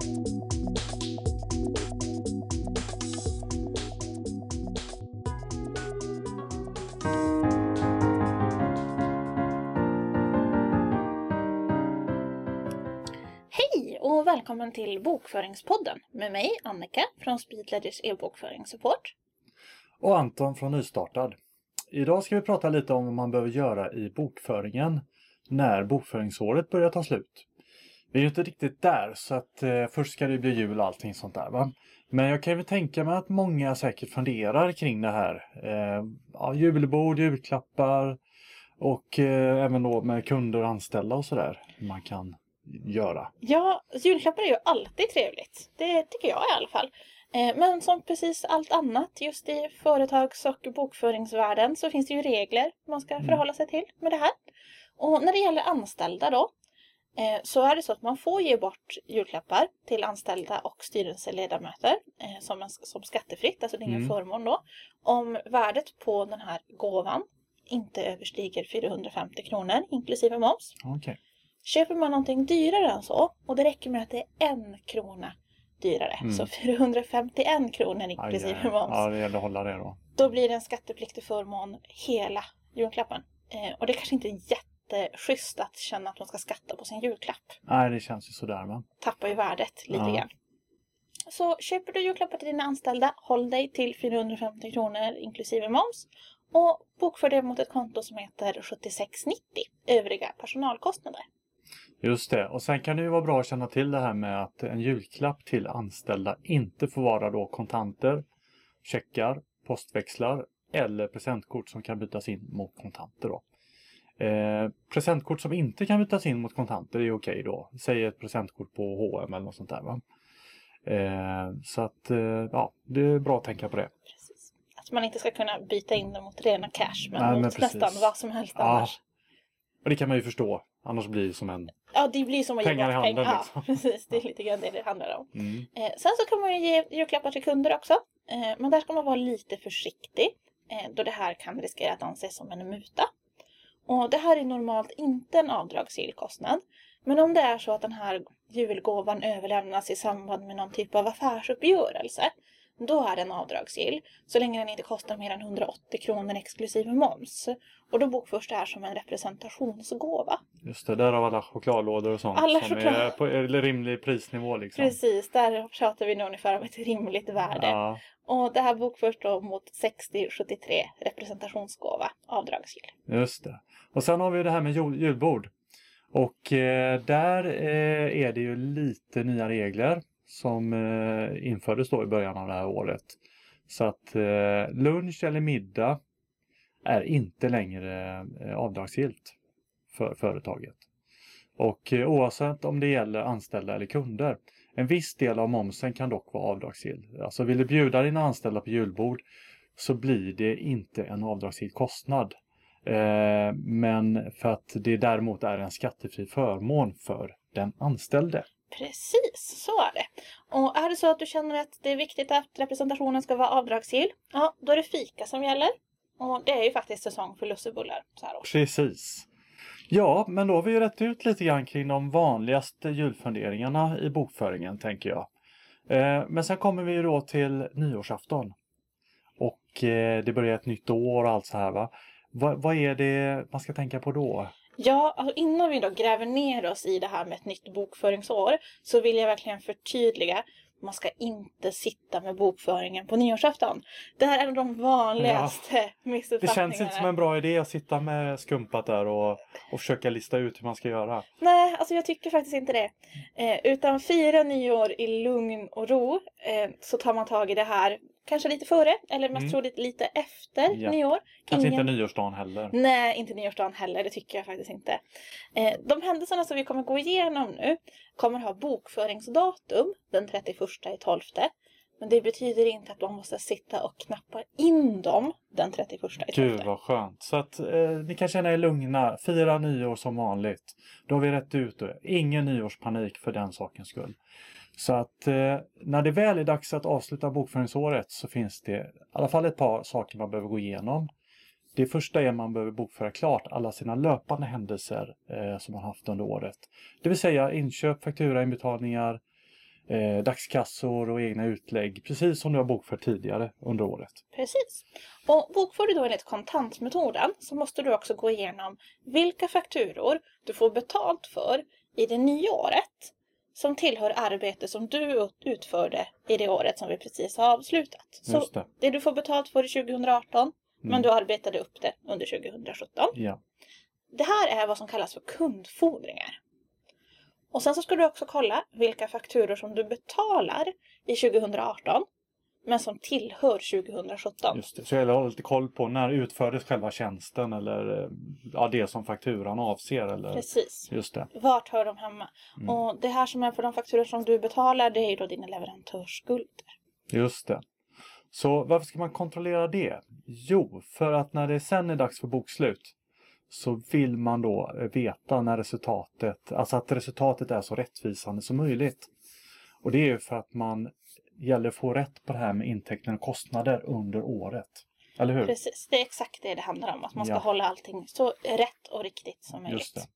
Hej och välkommen till Bokföringspodden med mig Annika från Speedledgers e-bokföringssupport. Och Anton från Nystartad. Idag ska vi prata lite om vad man behöver göra i bokföringen när bokföringsåret börjar ta slut. Vi är ju inte riktigt där så att eh, först ska det bli jul och allting sånt där va. Men jag kan ju tänka mig att många säkert funderar kring det här. Eh, ja, julbord, julklappar och eh, även då med kunder och anställda och sådär. Man kan göra. Ja, julklappar är ju alltid trevligt. Det tycker jag i alla fall. Eh, Men som precis allt annat just i företags och bokföringsvärlden så finns det ju regler man ska förhålla sig till med det här. Och när det gäller anställda då så är det så att man får ge bort julklappar till anställda och styrelseledamöter eh, som, som skattefritt, alltså det är ingen Mm. förmån då, om värdet på den här gåvan inte överstiger 450 kronor inklusive moms. Okej. Köper man någonting dyrare än så och det räcker med att det är en krona dyrare, Mm. så 451 kronor inklusive aj. moms, Ja, det gäller att hålla det då. då blir det en skattepliktig förmån hela julklappen. Eh, och det kanske inte är jätteschysst att känna att man ska skatta på sin julklapp. Nej, det känns ju sådär va. Tappar ju värdet lite Ja. grann. Så köper du julklappar till dina anställda, håll dig till 450 kronor inklusive moms. Och bokför det mot ett konto som heter 7690, övriga personalkostnader. Just det. Och sen kan det ju vara bra att känna till det här med att en julklapp till anställda inte får vara då kontanter, checkar, postväxlar eller presentkort som kan bytas in mot kontanter. Då. Eh, presentkort som inte kan bytas in mot kontanter är okej då. Säg ett presentkort på H&M eller något sånt där. Va? Eh, så att eh, ja, det är bra att tänka på det. Precis. Att man inte ska kunna byta in dem mot rena cash, men Nej, men mot precis. nästan vad som helst Ja. annars. Och det kan man ju förstå. Annars blir det som en... Ja, det blir som att Pengar ge bort pengar. liksom. Ja, precis. Det är lite grann det det handlar om. Mm. Eh, sen så kan man ju ge julklappar till kunder också. Eh, men där ska man vara lite försiktig. Eh, då det här kan riskera att anses som en muta. Och det här är normalt inte en avdragsgill kostnad. Men om det är så att den här julgåvan överlämnas i samband med någon typ av affärsuppgörelse. Då är den avdragsgill. Så länge den inte kostar mer än 180 kronor exklusive moms. Och då bokförs det här som en representationsgåva. Just det, där har alla chokladlådor och sånt Alla som choklad- är på rimlig prisnivå. Liksom. Precis, där pratar vi nog ungefär om ett rimligt värde. Ja, Och det här bokförs då mot 6073 representationsgåva avdragsgill. just det. Och sen har vi det här med jul- julbord. Och eh, där eh, är det ju lite nya regler som eh, infördes då i början av det här året. Så att eh, lunch eller middag är inte längre eh, avdragsgillt för företaget. Och eh, oavsett om det gäller anställda eller kunder. En viss del av momsen kan dock vara avdragsgill. Alltså vill du bjuda dina anställda på julbord så blir det inte en avdragsgill kostnad. Eh, men för att det däremot är en skattefri förmån för den anställde. Precis, så är det. Och är det så att du känner att det är viktigt att representationen ska vara avdragsgill, ja, då är det fika som gäller. Och det är ju faktiskt säsong för lussebullar så här års. Precis. Ja, men då har vi ju rätt ut lite grann kring de vanligaste julfunderingarna i bokföringen, tänker jag. Eh, men sen kommer vi ju då till nyårsafton. Och eh, det börjar ett nytt år och allt så här va. Vad är det man ska tänka på då? Ja, alltså innan vi då gräver ner oss i det här med ett nytt bokföringsår så vill jag verkligen förtydliga man ska inte sitta med bokföringen på nyårsafton. Det här är en av de vanligaste Det missuppfattningarna. känns inte som en bra idé att sitta med skumpat där och, och försöka lista ut hur man ska göra. Nej, alltså jag tycker faktiskt inte det. Eh, utan fira nyår i lugn och ro eh, så tar man tag i det här kanske lite före eller mest Mm. troligt lite efter Ja. nyår. Kanske Ingen- inte nyårsdagen heller. Nej, inte nyårsdagen heller. Det tycker jag faktiskt inte. Eh, de händelserna som vi kommer gå igenom nu kommer ha bokföringsdatum den 31 i 12. Men det betyder inte att man måste sitta och knappa in dem den 31 i 12. Gud vad skönt. Så att eh, ni kan känna er lugna. Fira nyår som vanligt. Då har vi rätt ut det. Ingen nyårspanik för den sakens skull. Så att eh, när det väl är dags att avsluta bokföringsåret så finns det i alla fall ett par saker man behöver gå igenom. Det första är att man behöver bokföra klart alla sina löpande händelser eh, som man haft under året. Det vill säga inköp, faktura, inbetalningar, eh, dagskassor och egna utlägg, precis som du har bokfört tidigare under året. Precis. Och bokför du då enligt kontantmetoden så måste du också gå igenom vilka fakturor du får betalt för i det nya året som tillhör arbete som du utförde i det året som vi precis har avslutat. Så det. det du får betalt för i 2018 men Mm. du arbetade upp det under 2017. Ja, Det här är vad som kallas för kundfordringar. Och sen så ska du också kolla vilka fakturor som du betalar i 2018 men som tillhör 2017. just det. Så jag har lite koll på när utfördes själva tjänsten eller eh, ja, det som fakturan avser. Eller... Precis. Just det. Vart hör de hemma? Mm. Och det här som är för de fakturor som du betalar det är ju då dina leverantörsskulder. Just det. Så varför ska man kontrollera det? Jo, för att när det sen är dags för bokslut så vill man då eh, veta när resultatet, alltså att resultatet är så rättvisande som möjligt. Och det är ju för att man gäller att få rätt på det här med intäkter och kostnader under året. Eller hur? Precis, det är exakt det det handlar om. Att man ska Ja. hålla allting så rätt och riktigt som möjligt.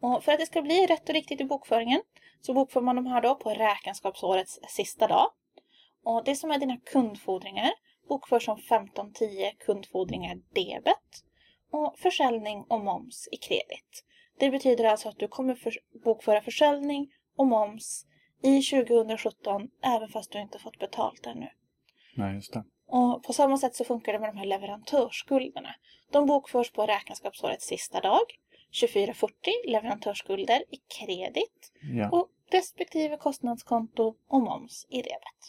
Och för att det ska bli rätt och riktigt i bokföringen så bokför man de här då på räkenskapsårets sista dag. Och det som är dina kundfordringar bokförs som 1510 kundfordringar debet och försäljning och moms i kredit. Det betyder alltså att du kommer för, bokföra försäljning och moms i 2017 även fast du inte fått betalt ännu. Nej, just det. Och på samma sätt så funkar det med de här leverantörsskulderna. De bokförs på räkenskapsårets sista dag. 2440 leverantörsskulder i kredit Ja. och respektive kostnadskonto och moms i debet.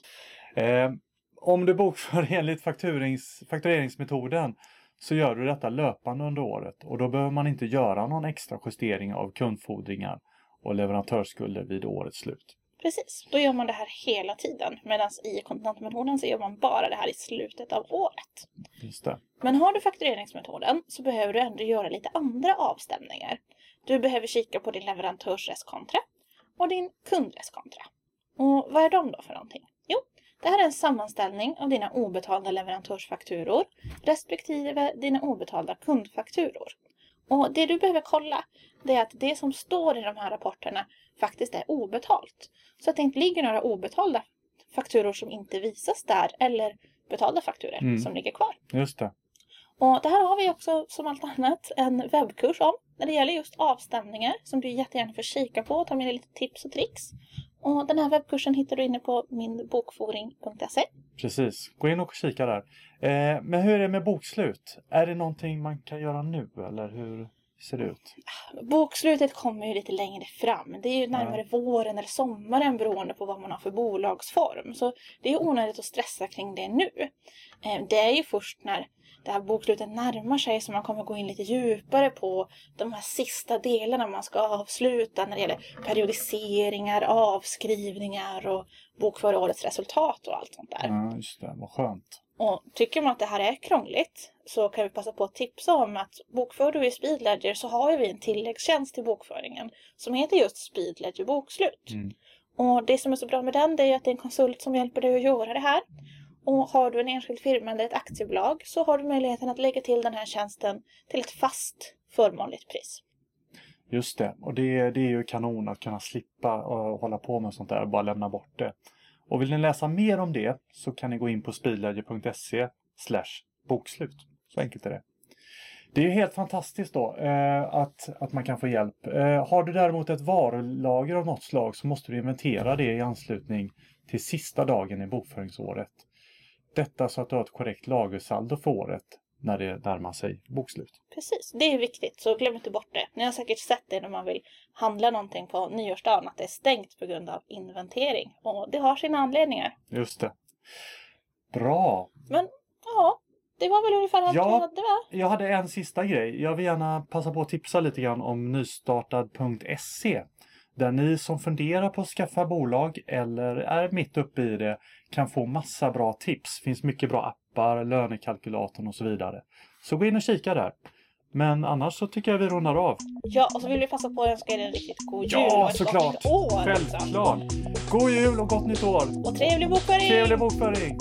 Eh, om du bokför enligt fakturings, faktureringsmetoden så gör du detta löpande under året och då behöver man inte göra någon extra justering av kundfordringar och leverantörsskulder vid årets slut. Precis, då gör man det här hela tiden. Medan i kontantmetoden så gör man bara det här i slutet av året. Just det. Men har du faktureringsmetoden så behöver du ändå göra lite andra avstämningar. Du behöver kika på din leverantörsrestkontra och din kundrestkontra. Och vad är de då för någonting? Jo, det här är en sammanställning av dina obetalda leverantörsfakturor respektive dina obetalda kundfakturor. Och det du behöver kolla det är att det som står i de här rapporterna faktiskt är obetalt. Så att det inte ligger några obetalda fakturor som inte visas där eller betalda fakturor Mm. som ligger kvar. Just det. Och det här har vi också som allt annat en webbkurs om när det gäller just avstämningar som du jättegärna får kika på och ta med dig lite tips och tricks. Och den här webbkursen hittar du inne på minbokforing.se. Precis. Gå in och kika där. Eh, men hur är det med bokslut? Är det någonting man kan göra nu eller hur ser det ut? Bokslutet kommer ju lite längre fram. Det är ju närmare våren eller sommaren beroende på vad man har för bolagsform. Så det är onödigt att stressa kring det nu. Eh, Det är ju först när det här bokslutet närmar sig som man kommer gå in lite djupare på de här sista delarna man ska avsluta när det gäller periodiseringar, avskrivningar och bokföra årets resultat och allt sånt där. Ja, just det. Vad skönt. Och tycker man att det här är krångligt så kan vi passa på att tipsa om att bokför du i Speedledger så har vi en tilläggstjänst till bokföringen som heter just Speedledger Bokslut. Mm. Och det som är så bra med den det är att det är en konsult som hjälper dig att göra det här. Och har du en enskild firma eller ett aktiebolag så har du möjligheten att lägga till den här tjänsten till ett fast förmånligt pris. Just det. Och det, det är ju kanon att kunna slippa och hålla på med sånt där och bara lämna bort det. Och vill ni läsa mer om det så kan ni gå in på speedledger.se bokslut. Så enkelt är det. Det är ju helt fantastiskt då eh, att, att man kan få hjälp. Eh, har du däremot ett varulager av något slag så måste du inventera det i anslutning till sista dagen i bokföringsåret. Detta så att du har ett korrekt lagersaldo för året när det närmar sig bokslut. Precis, det är viktigt så glöm inte bort det. Ni har säkert sett det när man vill handla någonting på nyårsdagen att det är stängt på grund av inventering. Och det har sina anledningar. Just det. Bra! Men ja, det var väl ungefär allt Ja. vi hade va? Jag hade en sista grej. Jag vill gärna passa på att tipsa lite grann om nystartad.se. Där ni som funderar på att skaffa bolag eller är mitt uppe i det kan få massa bra tips. finns mycket bra appar, lönekalkylatorn och så vidare. Så gå in och kika där. Men annars så tycker jag vi rundar av. Ja, och så vill vi passa på att önska er en riktigt god jul Ja, och ett såklart. gott nytt år. Självklart! God jul och gott nytt år! Och trevlig bokföring! Trevlig bokföring!